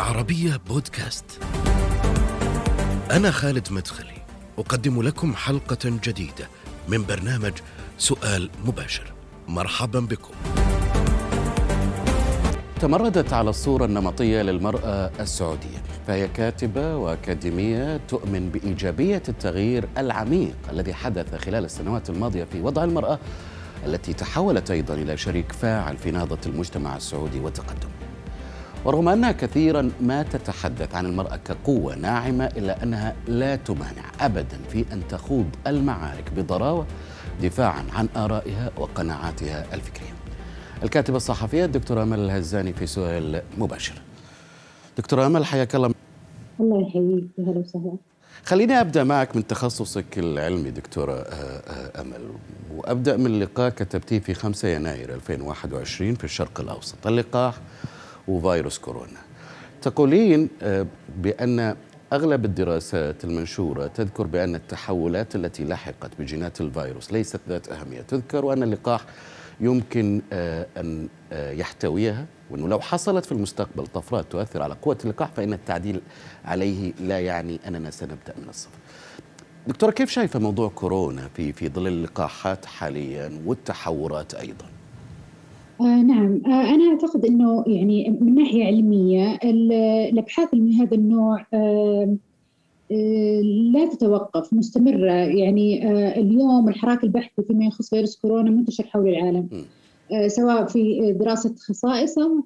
العربية بودكاست. أنا خالد مدخلي، أقدم لكم حلقة جديدة من برنامج سؤال مباشر. مرحبا بكم. تمردت على الصورة النمطية للمرأة السعودية فهي كاتبة وأكاديمية تؤمن بإيجابية التغيير العميق الذي حدث خلال السنوات الماضية في وضع المرأة التي تحولت أيضا إلى شريك فاعل في نهضة المجتمع السعودي وتقدمه ورغم أنها كثيرا ما تتحدث عن المرأة كقوة ناعمة إلا أنها لا تمانع أبدا في أن تخوض المعارك بضراوة دفاعا عن آرائها وقناعاتها الفكرية. الكاتبة الصحفية الدكتورة أمل الهزاني في سؤال مباشر. دكتورة أمل حياك الله. الله يحييك. أهلا وسهلا. خليني أبدأ معك من تخصصك العلمي دكتورة آه، آه، آمل. وأبدأ من لقاء كتبتيه في 5 يناير 2021 في الشرق الأوسط. اللقاح وفيروس كورونا تقولين آه، بأن أغلب الدراسات المنشورة تذكر بأن التحولات التي لحقت بجينات الفيروس ليست ذات أهمية تذكر وان اللقاح يمكن آه، أن آه، يحتويها وأنه لو حصلت في المستقبل طفرات تؤثر على قوة اللقاح فإن التعديل عليه لا يعني أننا سنبدأ من الصفر. دكتورة كيف شايفة موضوع كورونا في في ظل اللقاحات حاليا والتحورات أيضا؟ آه نعم. آه أنا أعتقد أنه يعني من ناحية علمية ال- الأبحاث من هذا النوع آه آه لا تتوقف مستمرة. يعني آه اليوم الحراك البحثي فيما يخص فيروس كورونا منتشر حول العالم. آه سواء في دراسة خصائصه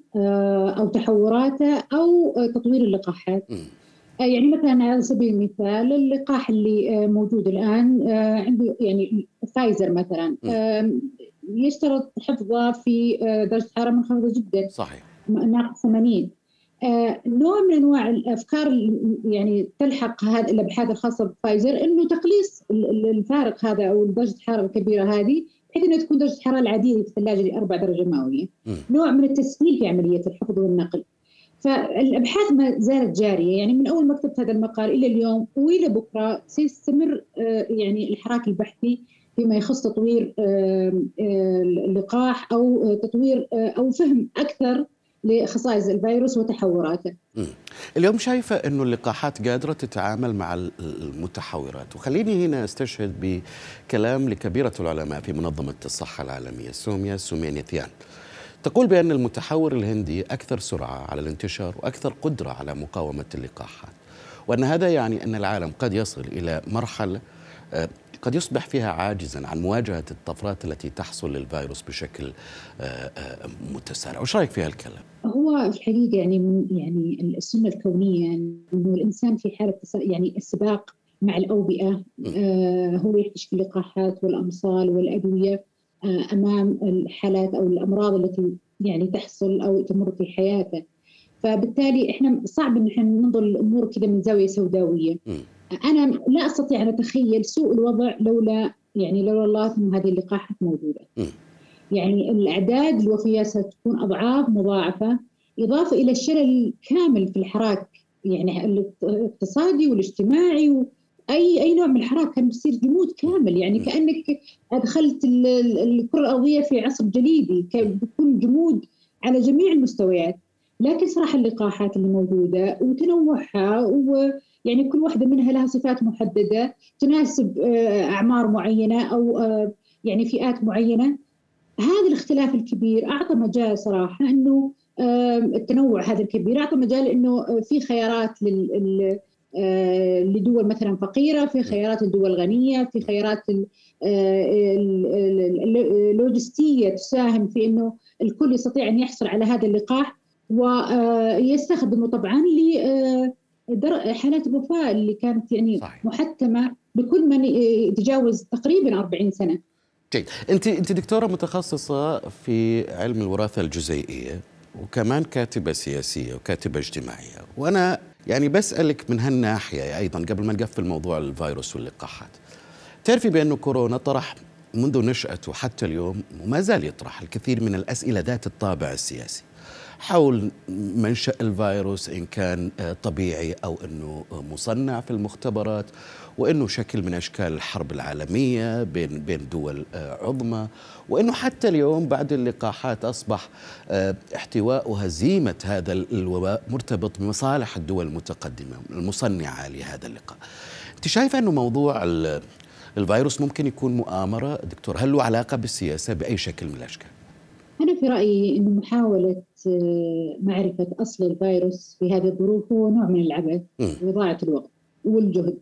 أو تحوراته أو تطوير اللقاحات. يعني مثلا على سبيل المثال اللقاح اللي موجود الآن آه، عنده يعني فايزر مثلا. يشترط حفظه في آه، درجة حراره منخفضة جدا. صحيح. ناقص 80 آه، نوع من أنواع الأفكار يعني تلحق هذه الأبحاث الخاصة بفايزر إنه تقليص ال- ال- الفارق هذا أو درجة الحرارة الكبيرة هذه بحيث إنها تكون درجة الحرارة العادية في الثلاجة ل 4 درجة مئوية. نوع من التسهيل في عملية الحفظ والنقل. فالأبحاث ما زالت جارية. يعني من أول ما كتبت هذا المقال إلى اليوم وإلى بكرة سيستمر آه، يعني الحراك البحثي فيما يخص تطوير اللقاح أو تطوير أو فهم أكثر لخصائص الفيروس وتحوراته. اليوم شايفة أنه اللقاحات قادرة تتعامل مع ال- المتحورات. وخليني هنا أستشهد بكلام لكبيرة العلماء في منظمة الصحة العالمية سوميا سوميانيثيان تقول بأن المتحور الهندي أكثر سرعة على الانتشار وأكثر قدرة على مقاومة اللقاحات وأن هذا يعني أن العالم قد يصل إلى مرحلة آه، قد يصبح فيها عاجزا عن مواجهة الطفرات التي تحصل للفيروس بشكل آه، آه، متسارع وش رأيك في هالكلام؟ هو في الحقيقة يعني من يعني السنة الكونية إنه الإنسان في حالة تس- يعني السباق مع الأوبئة آه هو يكتشف اللقاحات والأمصال والأدوية آه أمام الحالات أو الأمراض التي يعني تحصل أو تمر في حياته فبالتالي إحنا صعب إن إحنا ننظر للامور كذا من زاوية سوداوية. أنا لا أستطيع أن أتخيل سوء الوضع لولا يعني لولا الله إنه هذه اللقاحات موجودة. مم. يعني الأعداد الوفيات ستكون أضعاف مضاعفة. إضافة إلى الشلل الكامل في الحراك يعني الاقتصادي والاجتماعي و أي أي نوع من الحراك كان بيصير جمود كامل. يعني م. كأنك أدخلت ال- ال- الكرة الأرضية في عصر جليدي. كان بيكون جمود على جميع المستويات. لكن صراحة اللقاحات اللي موجوده وتنوعها ويعني كل واحدة منها لها صفات محددة تناسب آه، أعمار معينة أو آه، يعني فئات معينة. هذا الاختلاف الكبير أعطى مجال صراحة إنه التنوع هذا الكبير أعطى مجال إنه آه، في خيارات لل لدول مثلا فقيرة، في خيارات لدول غنية، في خيارات ال- ال- ال- ال- اللوجستيه تساهم في إنه الكل يستطيع أن يحصل على هذا اللقاح. ويستخدمه طبعا لحالات الوفاة اللي كانت يعني صحيح. محتمة بكل من يتجاوز تقريبا 40 سنة. جيد أنت أنت دكتورة متخصصة في علم الوراثة الجزيئية وكمان كاتبة سياسية وكاتبة اجتماعية وأنا يعني بسألك من هالناحية أيضا قبل ما نقفل موضوع الفيروس واللقاحات تعرفي بأن كورونا طرح منذ نشأته حتى اليوم وما زال يطرح الكثير من الأسئلة ذات الطابع السياسي حول منشأ الفيروس إن كان طبيعي أو أنه مصنع في المختبرات وأنه شكل من أشكال الحرب العالمية بين بين دول عظمى وأنه حتى اليوم بعد اللقاحات أصبح احتواء وهزيمة هذا الوباء مرتبط بمصالح الدول المتقدمة المصنعة لهذا اللقاح أنت شايفة أنه موضوع الفيروس ممكن يكون مؤامرة؟ دكتور هل له علاقة بالسياسة بأي شكل من الأشكال؟ في رأيي أن محاولة آه، معرفة أصل الفيروس في هذه الظروف هو نوع من العبث وإضاعة الوقت والجهد.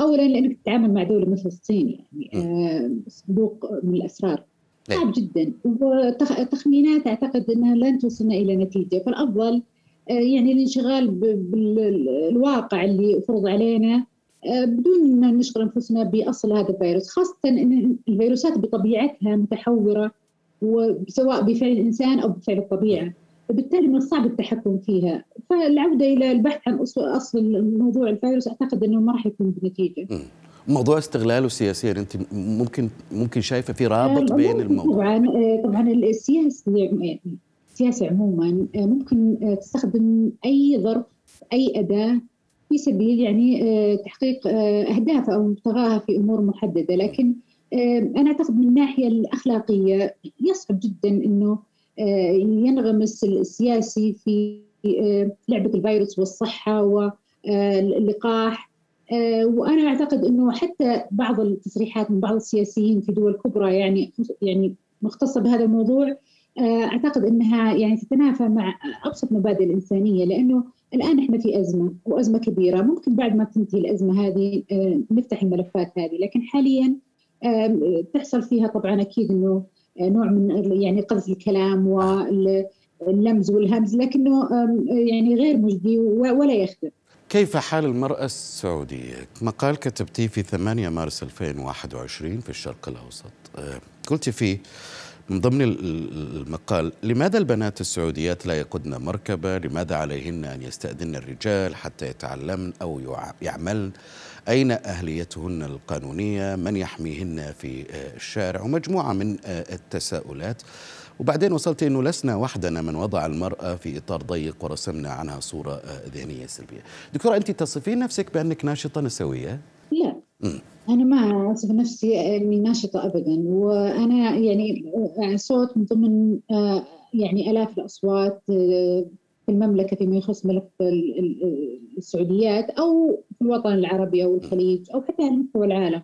أولا لأنك تتعامل مع دولة مثل الصين يعني آه، صندوق من الأسرار. صعب نعم. جدا. وتخمينات أعتقد أنها لن توصلنا إلى نتيجة. فالأفضل آه، يعني الانشغال بالواقع اللي فرض علينا بدون ما نشغل أنفسنا بأصل هذا الفيروس، خاصة إن الفيروسات بطبيعتها متحورة وسواء بفعل الإنسان أو بفعل الطبيعة. فبالتالي من الصعب التحكم فيها. فالعودة إلى البحث عن أصل الموضوع الفيروس أعتقد إنه ما راح يكون بنتيجة. موضوع استغلاله سياسيا أنت ممكن ممكن شايفة في رابط آه، بين الموضوع. طبعا آه، طبعا السياسة السياسة عموما آه، ممكن تستخدم أي ظرف أي أداة في سبيل يعني تحقيق أهدافها أو مبتغاها في أمور محددة. لكن أنا أعتقد من الناحية الأخلاقية يصعب جدا إنه آه، ينغمس السياسي في آه، لعبة الفيروس والصحة واللقاح آه، وأنا أعتقد إنه حتى بعض التصريحات من بعض السياسيين في دول كبرى يعني يعني مختصة بهذا الموضوع أعتقد إنها يعني تتنافى مع أبسط مبادئ الإنسانية لأنه الآن إحنا في أزمة وأزمة كبيرة. ممكن بعد ما تنتهي الأزمة هذه نفتح الملفات هذه لكن حاليا تحصل فيها طبعا أكيد إنه نوع من يعني قذف الكلام واللمز والهمز لكنه يعني غير مجدي ولا يخدم. كيف حال المرأة السعودية؟ مقال كتبتيه في 8 مارس 2021 في الشرق الأوسط. أه، قلت فيه من ضمن المقال لماذا البنات السعوديات لا يقودن مركبة؟ لماذا عليهن أن يستأذن الرجال حتى يتعلمن أو يعملن؟ أين أهليتهن القانونية؟ من يحميهن في آه، الشارع؟ ومجموعة من آه، التساؤلات. وبعدين وصلت أنه لسنا وحدنا من وضع المرأة في إطار ضيق ورسمنا عنها صورة آه، ذهنية سلبية. دكتورة أنت تصفين نفسك بأنك ناشطة نسوية؟ لا. م. أنا ما أصف نفسي أني ناشطة أبدا. وأنا يعني صوت من ضمن يعني آلاف الأصوات في المملكة فيما يخص ملف السعوديات أو في الوطن العربي أو الخليج أو حتى على مستوى العالم.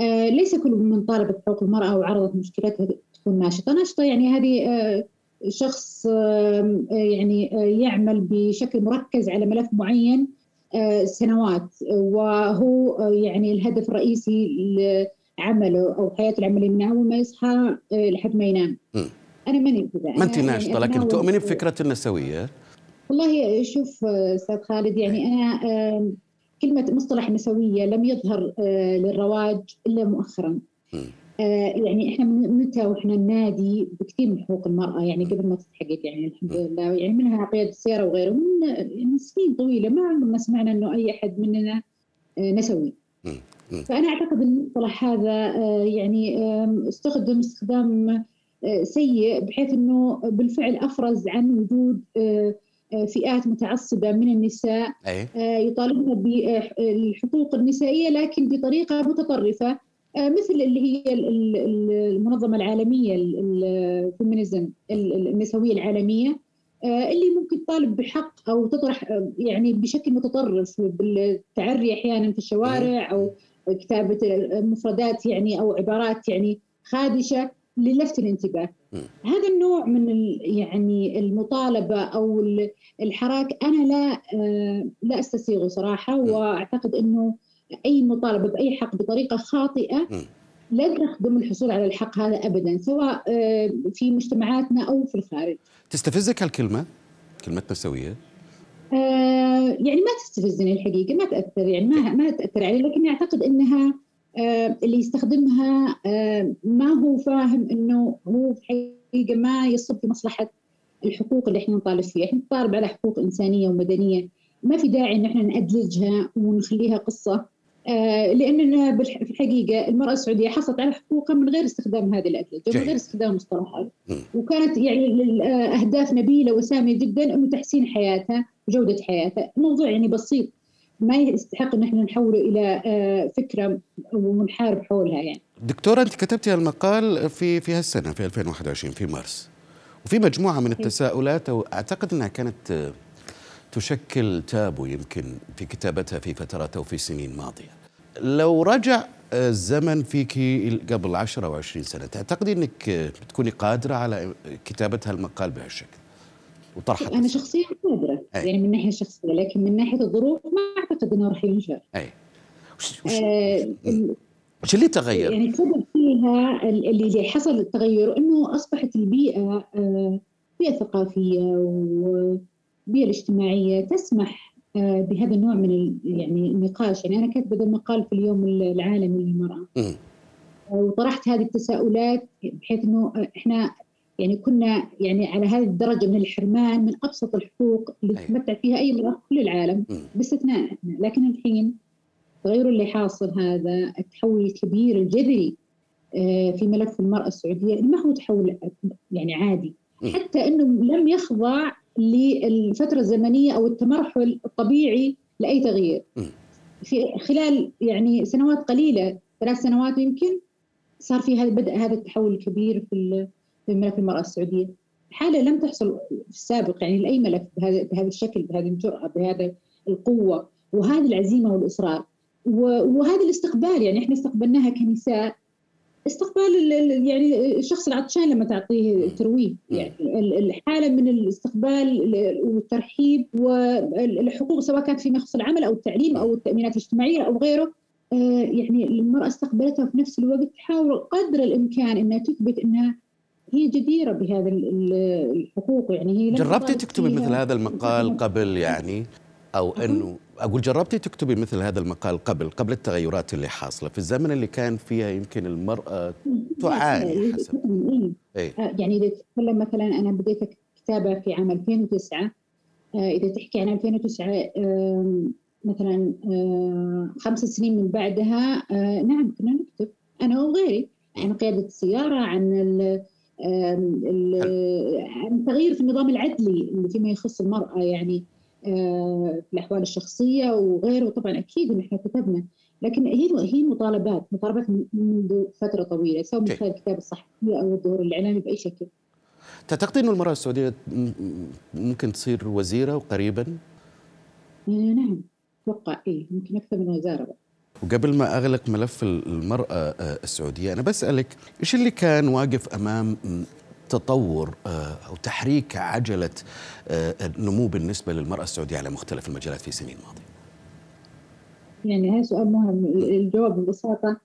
آه، ليس كل من طالبت حقوق المرأة وعرضت مشكلتها تكون ناشطة. ناشطة يعني هذه آه، شخص آه، يعني يعمل بشكل مركز على ملف معين سنوات. وهو يعني الهدف الرئيسي لعمله أو حياته العملية من اول ما يصحى لحد ما ينام. أنا ماني كذا ما انت ناشطة يعني لكن تؤمني بفكره النسوية؟ والله شوف أستاذ خالد يعني أنا كلمة مصطلح النسويه لم يظهر آه، للرواج إلا مؤخرا. آه، يعني إحنا من متى وإحنا نادي بكثير من حقوق المرأة يعني قبل ما تتحقق يعني الحمد لله يعني منها قياده السيارة وغيره من سنين طويلة ما عمرنا سمعنا إنه أي أحد مننا آه، نسوي. فأنا أعتقد المصطلح هذا يعني استخدم استخدام سيء بحيث إنه بالفعل أفرز عن وجود آه، آه، فئات متعصبة من النساء آه، يطالبن بالحقوق النسائية لكن بطريقة متطرفة مثل اللي هي المنظمة العالمية الفيمينيزم النسوية العالمية اللي ممكن تطالب بحق أو تطرح يعني بشكل متطرف بالتعري أحيانا في الشوارع أو كتابة مفردات يعني أو عبارات يعني خادشة. للفت الانتباه هذا النوع من يعني المطالبة أو الحراك أنا لا آه، لا أستسيغه صراحة وأعتقد إنه أي مطالبة بأي حق بطريقة خاطئة لن تخدم الحصول على الحق هذا ابدا سواء آه، في مجتمعاتنا أو في الخارج. تستفزك هالكلمة؟ كلمة نسويه؟ آه يعني ما تستفزني الحقيقة ما تأثر يعني ما ما تأثر علي لكني أعتقد إنها اللي يستخدمها آه، ما هو فاهم إنه هو في الحقيقة ما يصب في مصلحة الحقوق اللي إحنا نطالب فيها، إحنا نطالب على حقوق إنسانية ومدنية، ما في داعي إن إحنا نأدلجها ونخليها قصة آه، لأننا في الحقيقة المرأة السعودية حصلت على حقوقها من غير استخدام هذه الأدلة من غير استخدام المصطلحات وكانت يعني أهداف نبيلة وسامية جدا أنه تحسين حياتها وجودة حياتها. موضوع يعني بسيط. ما يستحق إن إحنا نحوله إلى آه، فكرة ونحارب حولها يعني. دكتورة أنت كتبتي المقال في في هالسنة في 2021 في مارس وفي مجموعة من التساؤلات وأعتقد إنها كانت آه، تشكل تابو يمكن في كتابتها في فترات أو في سنين ماضية. لو رجع الزمن فيك قبل 10 أو 20 سنة تعتقدي إنك بتكوني قادرة على كتابة هالمقال بهالشكل؟ وطرحت أنا شخصيا قادرة أي. يعني من ناحية شخصية لكن من ناحية الظروف ما أعتقد إنه راح ينشر أي. وش, وش, آه وش اللي تغير؟ يعني سبب فيها اللي حصل التغير إنه أصبحت البيئة آه بيئة ثقافية والبيئه الاجتماعية تسمح آه بهذا النوع من يعني النقاش. يعني أنا كاتبة المقال في اليوم العالمي للمرأة. وطرحت هذه التساؤلات بحيث إنه إحنا يعني كنا يعني على هذه الدرجة من الحرمان من أبسط الحقوق اللي تتمتع فيها أي امراه في كل العالم باستثناء لكن الحين التغير اللي حاصل هذا التحول الكبير الجذري آه، في ملف المرأة السعودية ما هو تحول يعني عادي. حتى إنه لم يخضع للفترة الزمنية أو التمرحل الطبيعي لأي تغيير. في خلال يعني سنوات قليلة ثلاث سنوات يمكن صار في هذا بدأ هذا التحول الكبير في في ملف المرأة السعودية. حالة لم تحصل في السابق يعني لأي ملف بهذا بهذا الشكل بهذه الجرأة بهذا القوة وهذه العزيمة والإصرار. وهذا الاستقبال يعني إحنا استقبلناها كنساء. استقبال يعني الشخص العطشان لما تعطيه ترويج. يعني الحالة من الاستقبال والترحيب والحقوق سواء كانت فيما يخص العمل أو التعليم أو التأمينات الاجتماعية أو غيره آه، يعني المرأة استقبلتها وفي نفس الوقت تحاول قدر الإمكان إنها تثبت إنها هي جديرة بهذا الحقوق يعني هي جربتي تكتبي مثل هذا المقال قبل يعني؟ أو أنه أقول جربتي تكتبي مثل هذا المقال قبل قبل التغيرات اللي حاصلة في الزمن اللي كان فيها يمكن المرأة تعاني حسب. إيه؟ آه، يعني إذا تتكلم مثلا أنا بديت كتابة في عام 2009 آه، إذا تحكي عن 2009 مثلا آه، خمس سنين من بعدها نعم كنا نكتب أنا وغيري عن قيادة السيارة عن التغيير في النظام العدلي فيما يخص المرأة يعني آه، في الأحوال الشخصية وغيره طبعا أكيد إن إحنا كتبنا. لكن هي هي مطالبات مطالبات منذ فترة طويلة سواء من خلال الكتاب الصحفي أو الظهور الإعلامي بأي شكل. تعتقد أن المرأة السعودية ممكن تصير وزيرة قريبا؟ آه، نعم. أتوقع إيه ممكن أكثر من وزارة بقى. وقبل ما أغلق ملف المرأة آه، السعودية أنا بسألك إيش اللي كان واقف أمام تطور آه، أو تحريك عجلة آه، النمو بالنسبة للمرأة السعودية على مختلف المجالات في سنين ماضيه؟ يعني هذا سؤال مهم. الجواب ببساطة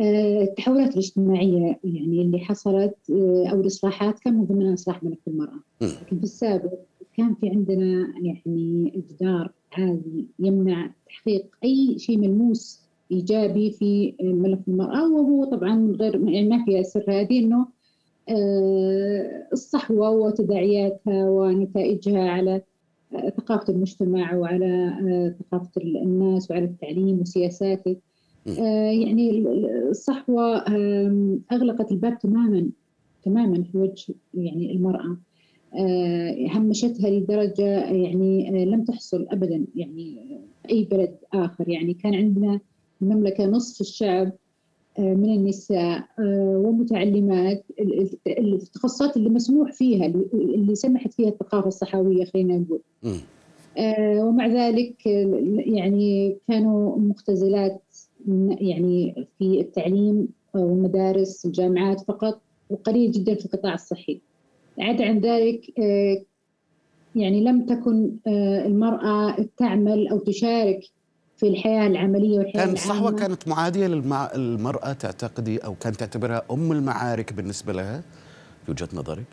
التحولات الاجتماعية يعني اللي حصلت أو الإصلاحات كان من ضمنها اصلاح ملف المرأة. لكن في السابق كان في عندنا يعني جدار عادي يمنع تحقيق أي شيء ملموس إيجابي في ملف المرأة وهو طبعا غير يعني ما فيها سر هذه إنه آه، الصحوة وتداعياتها ونتائجها على آه، ثقافة المجتمع وعلى آه، ثقافة الناس وعلى التعليم وسياساته. يعني الصحوة أغلقت الباب تماما تماما في وجه يعني المرأة. آه، همشتها لدرجة يعني آه، لم تحصل أبدا يعني أي بلد آخر. يعني كان عندنا المملكة نصف الشعب آه، من النساء ومتعلمات. التخصصات اللي مسموح فيها اللي سمحت فيها الثقافة الصحوية خلينا نقول. ومع ذلك يعني كانوا مختزلات يعني في التعليم والمدارس الجامعات فقط وقليل جدا في القطاع الصحي. عدا عن ذلك آه، يعني لم تكن آه، المرأة تعمل أو تشارك في الحياة العملية والحياة كانت الصحوة كانت معادية للمرأة تعتقدي أو كانت تعتبرها أم المعارك بالنسبة لها؟ في وجهة نظرك؟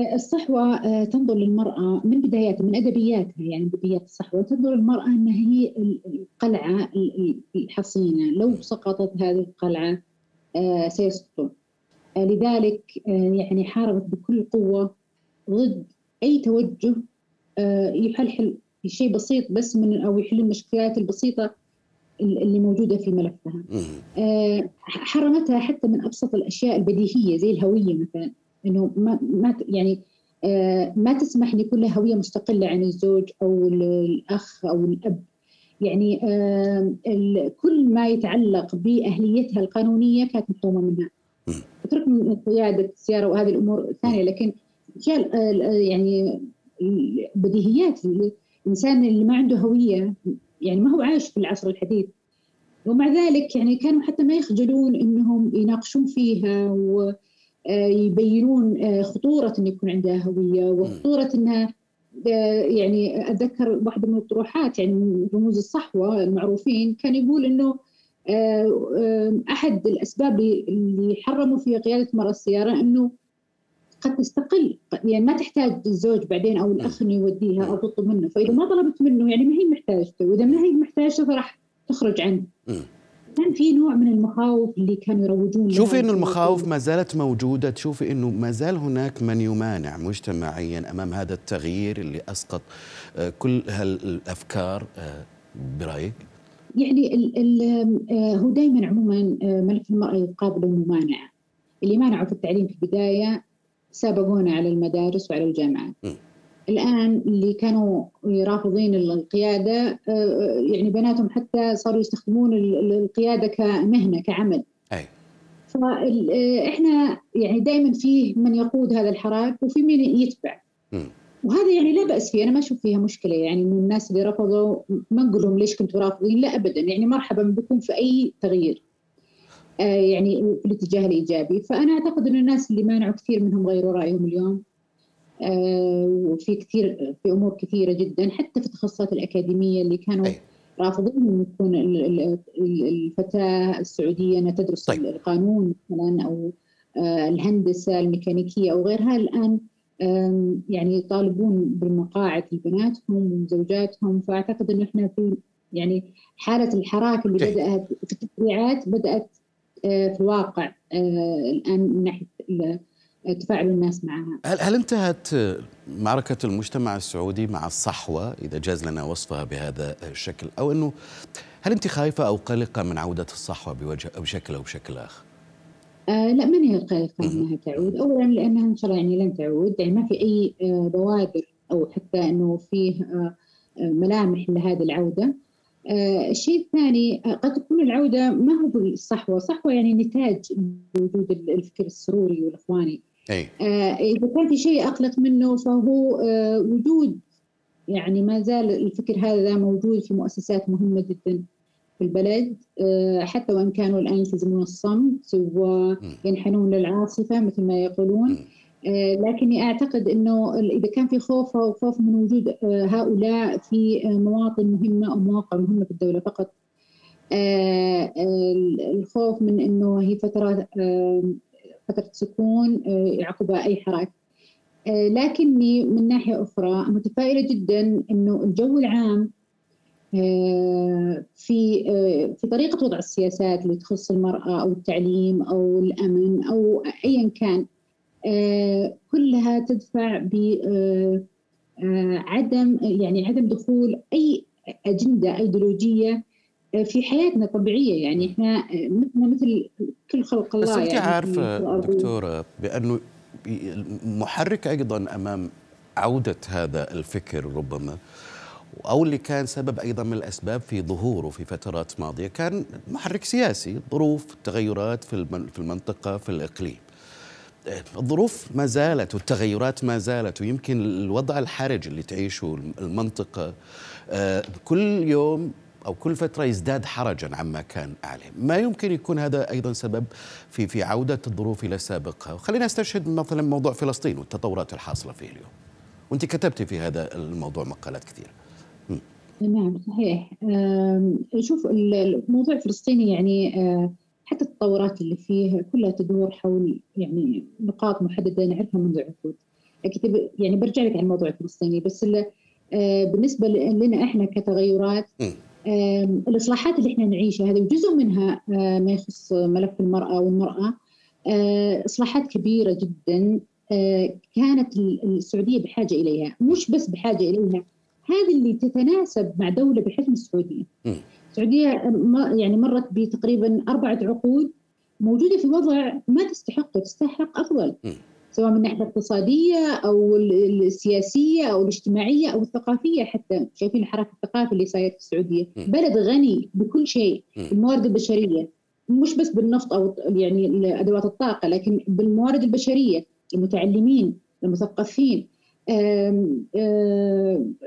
آه، الصحوة تنظر للمرأة من بداياتها من أدبياتها يعني بدايات الصحوة تنظر للمرأة أنها هي القلعة الحصينة. لو سقطت هذه القلعة سيسقطون لذلك آه، يعني حاربت بكل قوة ضد أي توجه آه، يحلحل شيء بسيط بس من أو يحل المشكلات البسيطة اللي موجودة في ملفها. آه، حرمتها حتى من أبسط الأشياء البديهية زي الهوية مثلا إنه ما ما يعني ما تسمح ان يكون لها هوية مستقلة عن الزوج أو الأخ أو الأب. يعني كل ما يتعلق بأهليتها القانونية كانت محرومه منها. اترك من قيادة السيارة وهذه الأمور الثانية لكن يعني بديهيات الإنسان اللي ما عنده هوية يعني ما هو عايش في العصر الحديث. ومع ذلك يعني كانوا حتى ما يخجلون إنهم يناقشون فيها ويبينون آه، خطورة إن يكون عندها هوية وخطورة إنها آه، يعني أتذكر واحدة من الطروحات يعني رموز الصحوة المعروفين كان يقول إنه آه، أحد الأسباب اللي حرموا فيها قيادة المراه السيارة إنه قد تستقل يعني ما تحتاج الزوج بعدين أو الأخ إنه يوديها أو تطلب منه. فإذا ما طلبت منه يعني ما هي محتاجته. وإذا ما هي محتاجته فراح تخرج عنه. كان في نوع من المخاوف اللي كانوا يروجون شوفي إنه المخاوف ما زالت موجودة. تشوفي إنه ما زال هناك من يمانع مجتمعيا أمام هذا التغيير اللي أسقط آه، كل هالأفكار آه، برأيك؟ يعني آه، هو دائما عموما ملف المرأة يقابله ممانعه اللي مانعوا في التعليم في البداية سابقونا على المدارس وعلى الجامعات م. الآن اللي كانوا رافضين القيادة آه، يعني بناتهم حتى صاروا يستخدمون القيادة كمهنة كعمل أي. فإحنا يعني دائما فيه من يقود هذا الحراك وفي من يتبع م. وهذا يعني لا بأس فيه أنا ما أشوف فيها مشكلة. يعني من الناس اللي رفضوا ما نقول لهم ليش كنتوا رافضين؟ لا أبدا. يعني مرحبا بكم في أي تغيير. آه، يعني في الاتجاه الإيجابي. فأنا أعتقد إن الناس اللي مانعوا كثير منهم غيروا رأيهم اليوم. آه، وفي كثير في أمور كثيرة جدا. حتى في التخصصات الأكاديمية اللي كانوا أي. رافضين إن يكون الفتاة السعودية انها تدرس طيب. القانون مثلا أو آه، الهندسة الميكانيكية أو غيرها. الآن يعني يطالبون بالمقاعد لبناتهم وزوجاتهم فأعتقد انه إحنا في يعني حالة الحراك اللي بدأت في التشريعات بدأت آه، في الواقع آه، الآن من ناحية تفاعل الناس معها. هل هل انتهت معركة المجتمع السعودي مع الصحوة إذا جاز لنا وصفها بهذا الشكل؟ أو إنه هل أنت خايفة أو قلقة من عودة الصحوة بوجه أو بشكل أو بشكل آخر؟ آه لا ماني قلقه إنها تعود؟ اولا لأنها إن شاء الله يعني لن تعود. يعني ما في أي آه بوادر أو حتى إنه فيه آه ملامح لهذه العودة. آه الشيء الثاني آه قد تكون العودة ما هو بالصحوة. صحوة يعني نتاج وجود الفكر السروري والإخواني. أي. آه إذا كان في شيء أقلق منه فهو آه وجود يعني ما زال الفكر هذا موجود في مؤسسات مهمة جدا. في البلد آه حتى وإن كانوا الآن يلتزمون الصمت وينحنون للعاصفة مثل ما يقولون. آه، لكني أعتقد إنه إذا كان في خوف أو خوف من وجود آه، هؤلاء في مواطن مهمة أو مواقع مهمة في الدولة فقط الخوف من إنه هي فترة فترة سكون يعقبها أي حراك لكني من ناحية أخرى متفائلة جدا إنه الجو العام في في طريقة وضع السياسات اللي تخص المرأة أو التعليم أو الأمن أو ايا كان آه، كلها تدفع بعدم آه، يعني عدم دخول أي أجندة أيديولوجية آه، في حياتنا طبيعية. يعني إحنا مثل مثل كل خلق الله. بس أنت يعني عارفة دكتورة بأنه محرك أيضا أمام عودة هذا الفكر ربما أو اللي كان سبب أيضا من الأسباب في ظهوره في فترات ماضية كان محرك سياسي ظروف التغيرات في المنطقة في الإقليم. الظروف ما زالت والتغيرات ما زالت ويمكن الوضع الحرج اللي تعيشه المنطقة آه، كل يوم أو كل فترة يزداد حرجا عما كان عليه. ما يمكن يكون هذا أيضا سبب في في عودة الظروف إلى سابقها. وخلينا نستشهد مثلا موضوع فلسطين والتطورات الحاصلة فيه اليوم. وأنت كتبتي في هذا الموضوع مقالات كثيرة. نعم صحيح. شوف الموضوع الفلسطيني يعني آه، حتى التطورات اللي فيه كلها تدور حول يعني نقاط محددة نعرفها منذ عقود. أكيد يعني برجع لك على الموضوع الفلسطيني بس آه، بالنسبة لنا إحنا كتغيرات الإصلاحات اللي إحنا نعيشها هذه وجزء منها آه، ما يخص ملف المرأة والمرأة إصلاحات كبيرة جدا كانت السعودية بحاجة إليها. مش بس بحاجة إليها هذه اللي تتناسب مع دولة بحجم السعودية. مم. السعودية يعني مرت بتقريبا أربعة عقود موجودة في وضع ما تستحقه تستحق أفضل. مم. سواء من الناحيه الاقتصادية أو السياسية أو الاجتماعية أو الثقافية حتى شايفين الحراك الثقافي اللي صاير في السعودية م. بلد غني بكل شيء م. الموارد البشرية مش بس بالنفط أو يعني أدوات الطاقة لكن بالموارد البشرية المتعلمين المثقفين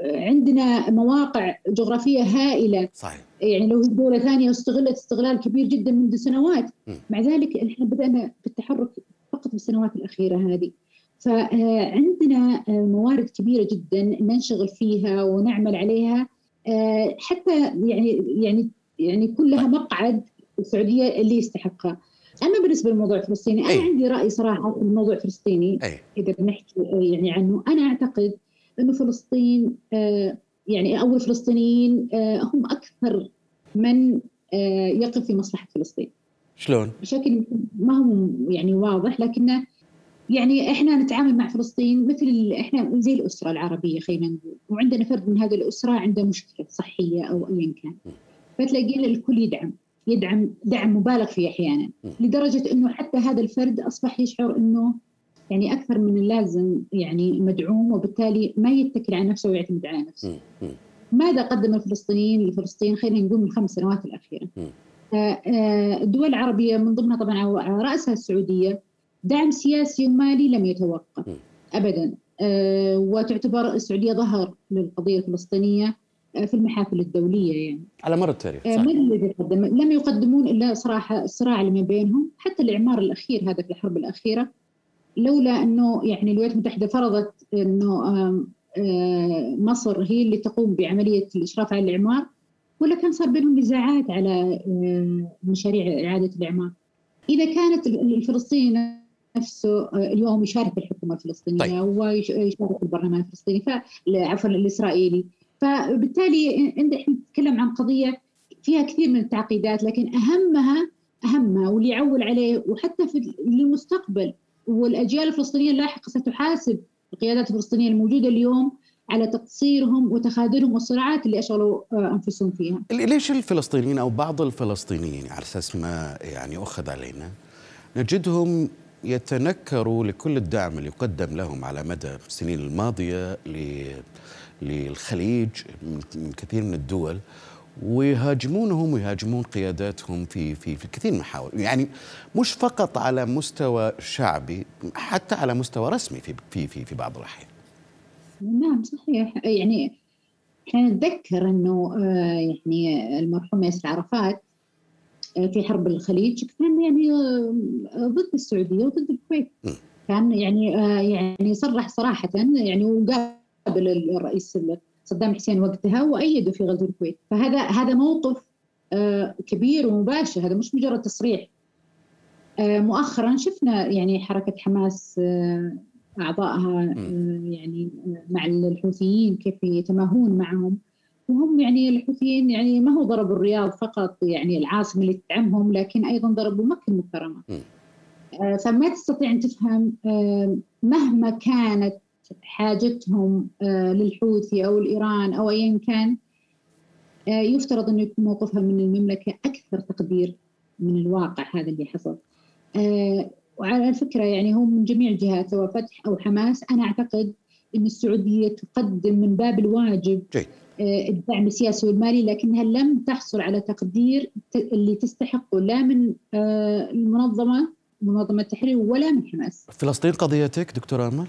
عندنا مواقع جغرافية هائلة. صحيح. يعني لو دولة ثانية استغلت استغلال كبير جدا منذ سنوات. م. مع ذلك إحنا بدأنا بالتحرك فقط في السنوات الأخيرة هذه. فعندنا موارد كبيرة جدا ننشغل فيها ونعمل عليها. آه، حتى يعني يعني يعني كلها مقعد السعودية اللي يستحقها. أما بالنسبة للموضوع الفلسطيني أنا أي. عندي رأي صراحة في الموضوع الفلسطيني. أي. إذا بنحكي يعني عنه أنا أعتقد إنه فلسطين آه، يعني أو الفلسطينيين آه، هم أكثر من آه، يقف في مصلحة فلسطين. شلون؟ بشكل ما هو يعني واضح لكنه يعني إحنا نتعامل مع فلسطين مثل إحنا زي الأسرة العربية خلينا نقول. وعندنا فرد من هذه الأسرة عنده مشكلة صحية أو ايا كان. فتلاقينا الكل يدعم. يدعم دعم مبالغ فيه أحيانا لدرجة إنه حتى هذا الفرد أصبح يشعر إنه يعني أكثر من اللازم يعني مدعوم وبالتالي ما يتكل على نفسه ويعتمد على نفسه. ماذا قدم الفلسطينيين؟ لفلسطين خلينا نقول من الخمس سنوات الأخيرة. آه، آه، الدول العربية من ضمنها طبعا على رأسها السعودية دعم سياسي ومالي لم يتوقف مم. أبدا. آه، وتعتبر السعودية ظهر للقضية الفلسطينية. آه، في المحافل الدولية يعني على مر التاريخ آه، صح. ما الذي قدم لم يقدمون إلا صراحة الصراع اللي ما بينهم حتى الإعمار الأخير هذا في الحرب الأخيرة لولا أنه يعني الولايات المتحدة فرضت آم، آه، مصر هي اللي تقوم بعملية الإشراف على الإعمار ولا كان صار بينهم نزاعات على آه، مشاريع إعادة الإعمار إذا كانت الفلسطيني نفسه اليوم يشارك في الحكومة الفلسطينية طيب. ويشارك في البرلمان الفلسطيني. عفوا الإسرائيلي فبالتالي إحنا نتكلم عن قضية فيها كثير من التعقيدات لكن أهمها أهمها واللي يعول عليه وحتى في للمستقبل والأجيال الفلسطينية اللاحقة ستحاسب القيادات الفلسطينية الموجودة اليوم على تقصيرهم وتخاذلهم والصراعات اللي أشغلوا آه، أنفسهم فيها. ليش الفلسطينيين أو بعض الفلسطينيين على أساس ما يعني أخذ علينا نجدهم يتنكروا لكل الدعم اللي يقدم لهم على مدى السنين الماضية للخليج من كثير من الدول ويهاجمونهم ويهاجمون قياداتهم في في في كثير من المحاور يعني مش فقط على مستوى شعبي حتى على مستوى رسمي في في في, في بعض الأحيان. نعم صحيح. يعني إحنا نتذكر إنه آه، يعني المرحوم ياسر عرفات آه، في حرب الخليج كان يعني آه، ضد السعودية وضد الكويت. كان يعني يعني صرح صراحة يعني وقابل الرئيس صدام حسين وقتها وايده في غزو الكويت. فهذا هذا موقف آه، كبير ومباشر. هذا مش مجرد تصريح. آه، مؤخرا شفنا يعني حركة حماس آه، أعضائها يعني مع الحوثيين كيف يتماهون معهم. وهم يعني الحوثيين يعني ما هو ضربوا الرياض فقط يعني العاصمة اللي تدعمهم لكن أيضا ضربوا مكة المكرمة. فما تستطيع أن تفهم مهما كانت حاجتهم آه، للحوثي أو الإيران أو ايا كان آه، يفترض انه يكون موقفها من المملكة أكثر تقدير من الواقع هذا اللي حصل. آه، وعلى الفكرة يعني هو من جميع الجهات سواء فتح أو حماس أنا أعتقد إن السعودية تقدم من باب الواجب جيد. الدعم السياسي والمالي لكنها لم تحصل على تقدير اللي تستحقه لا من المنظمة منظمة التحرير ولا من حماس فلسطين قضيتك دكتور آمل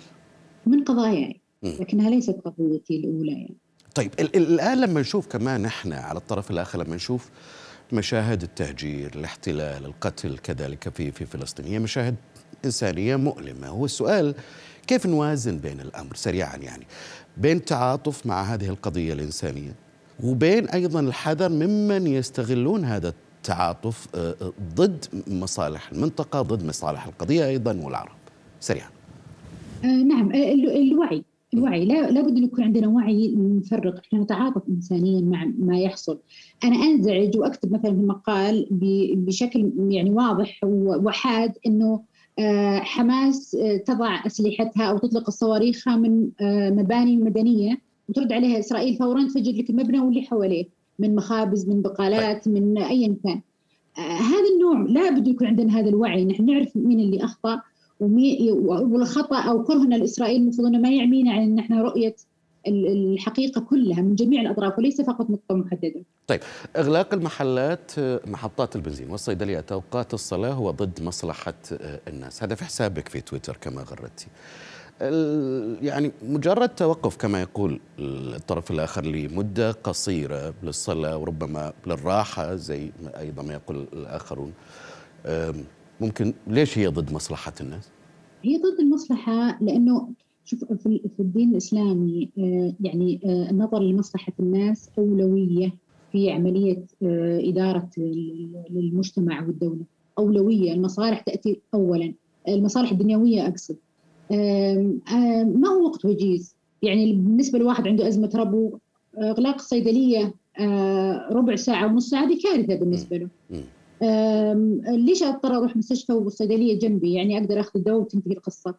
من قضاياي مم. لكنها ليست قضيتي الأولى يعني. طيب ال- ال- الآن لما نشوف كمان إحنا على الطرف الآخر لما نشوف مشاهد التهجير، الاحتلال، القتل كذلك في في فلسطين هي مشاهد إنسانية مؤلمة، هو السؤال كيف نوازن بين الأمر سريعا يعني بين تعاطف مع هذه القضية الإنسانية وبين أيضا الحذر ممن يستغلون هذا التعاطف آه، آه، ضد مصالح المنطقة، ضد مصالح القضية أيضا والعرب. سريعا. آه نعم آه ال- الوعي الوعي. لا لابد أن يكون عندنا وعي نفرق إحنا نتعاطف انسانيا مع ما يحصل. أنا أنزعج وأكتب مثلا في المقال ب- بشكل يعني واضح وحاد إنه آه، حماس تضع أسلحتها أو تطلق صواريخها من مباني مدنية وترد عليها إسرائيل فورا تفجر لك المبنى واللي حواليه من مخابز من بقالات طيب. من ايا كان هذا النوع لا بد يكون عندنا هذا الوعي. نحن نعرف مين اللي أخطأ. والخطأ أو كرهنا لإسرائيل المفروض أنه ما يعمينا عن إن إحنا رؤية الحقيقة كلها من جميع الأطراف وليس فقط نقطه محدده. طيب إغلاق المحلات محطات البنزين والصيدليات أوقات الصلاة هو ضد مصلحة الناس، هذا في حسابك في تويتر كما غردتي. يعني مجرد توقف كما يقول الطرف الآخر لمدة قصيرة للصلاة وربما للراحة زي أيضا ما يقول الآخرون ممكن ليش هي ضد مصلحة الناس؟ هي ضد المصلحة لأنه شوف في الدين الإسلامي آه، يعني آه، النظر لمصلحة الناس أولوية في عملية آه، إدارة للمجتمع والدولة. أولوية المصالح تأتي اولا. المصالح الدنيوية أقصد. ما هو وقت وجيز؟ يعني بالنسبة لواحد عنده أزمة ربو إغلاق الصيدلية ربع ساعة ونص ساعة دي كارثة بالنسبة له. ليش اضطر أروح مستشفى والصيدليه جنبي؟ يعني أقدر اخذ الدواء وتنتهي القصة.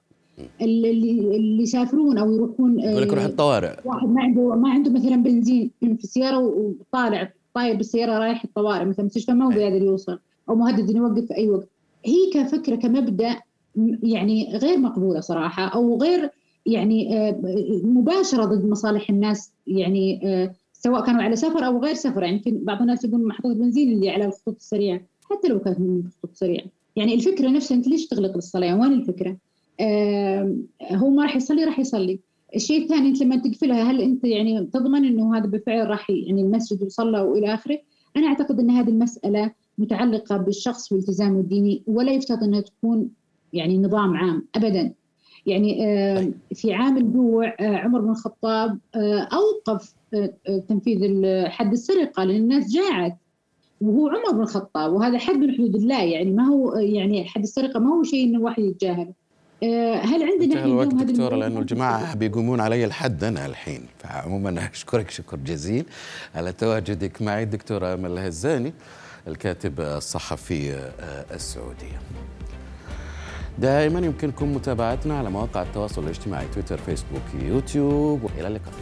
اللي اللي يسافرون أو يروحون يقول لك روح الطوارئ. واحد ما عنده ما عنده مثلا بنزين في السيارة وطالع طاير بالسيارة رايح الطوارئ مثلا المستشفى ما هو قادر يوصل أو مهدد إنه يوقف في أي وقت. هي كفكرة كمبدأ يعني غير مقبولة صراحة أو غير يعني آه، مباشرة ضد مصالح الناس يعني آه، سواء كانوا على سفر أو غير سفر يعني يمكن بعض الناس يقول محطات البنزين اللي على الخطوط السريعة حتى لو كانت من الخطوط السريعة. يعني الفكرة نفسها أنت ليش تغلق الصلاة؟ وين الفكرة؟ هو ما راح يصلي راح يصلي. الشيء الثاني أنت لما تقفلها هل أنت يعني تضمن إنه هذا بالفعل راح يعني المسجد وصلى وإلى آخره؟ أنا أعتقد إن هذه المسألة متعلقة بالشخص والتزامه الديني ولا يفترض إنها تكون يعني نظام عام ابدا. يعني. في عام الجوع آه، عمر بن الخطاب آه، أوقف آه، تنفيذ حد السرقة لأن الناس جاعت. وهو عمر بن الخطاب وهذا حد من حدود الله يعني ما هو يعني حد السرقة ما هو شيء إنه واحد يتجاهله هل عندنا الوقت دكتورة لأنه الجماعة بيقومون علي الحد أنا الحين. فعموما أشكرك شكر جزيل. على تواجدك معي الدكتوره أمل الهزاني الكاتب الصحفي السعودية. دائما يمكنكم متابعتنا على مواقع التواصل الاجتماعي تويتر فيسبوك يوتيوب وإلى اللقاء.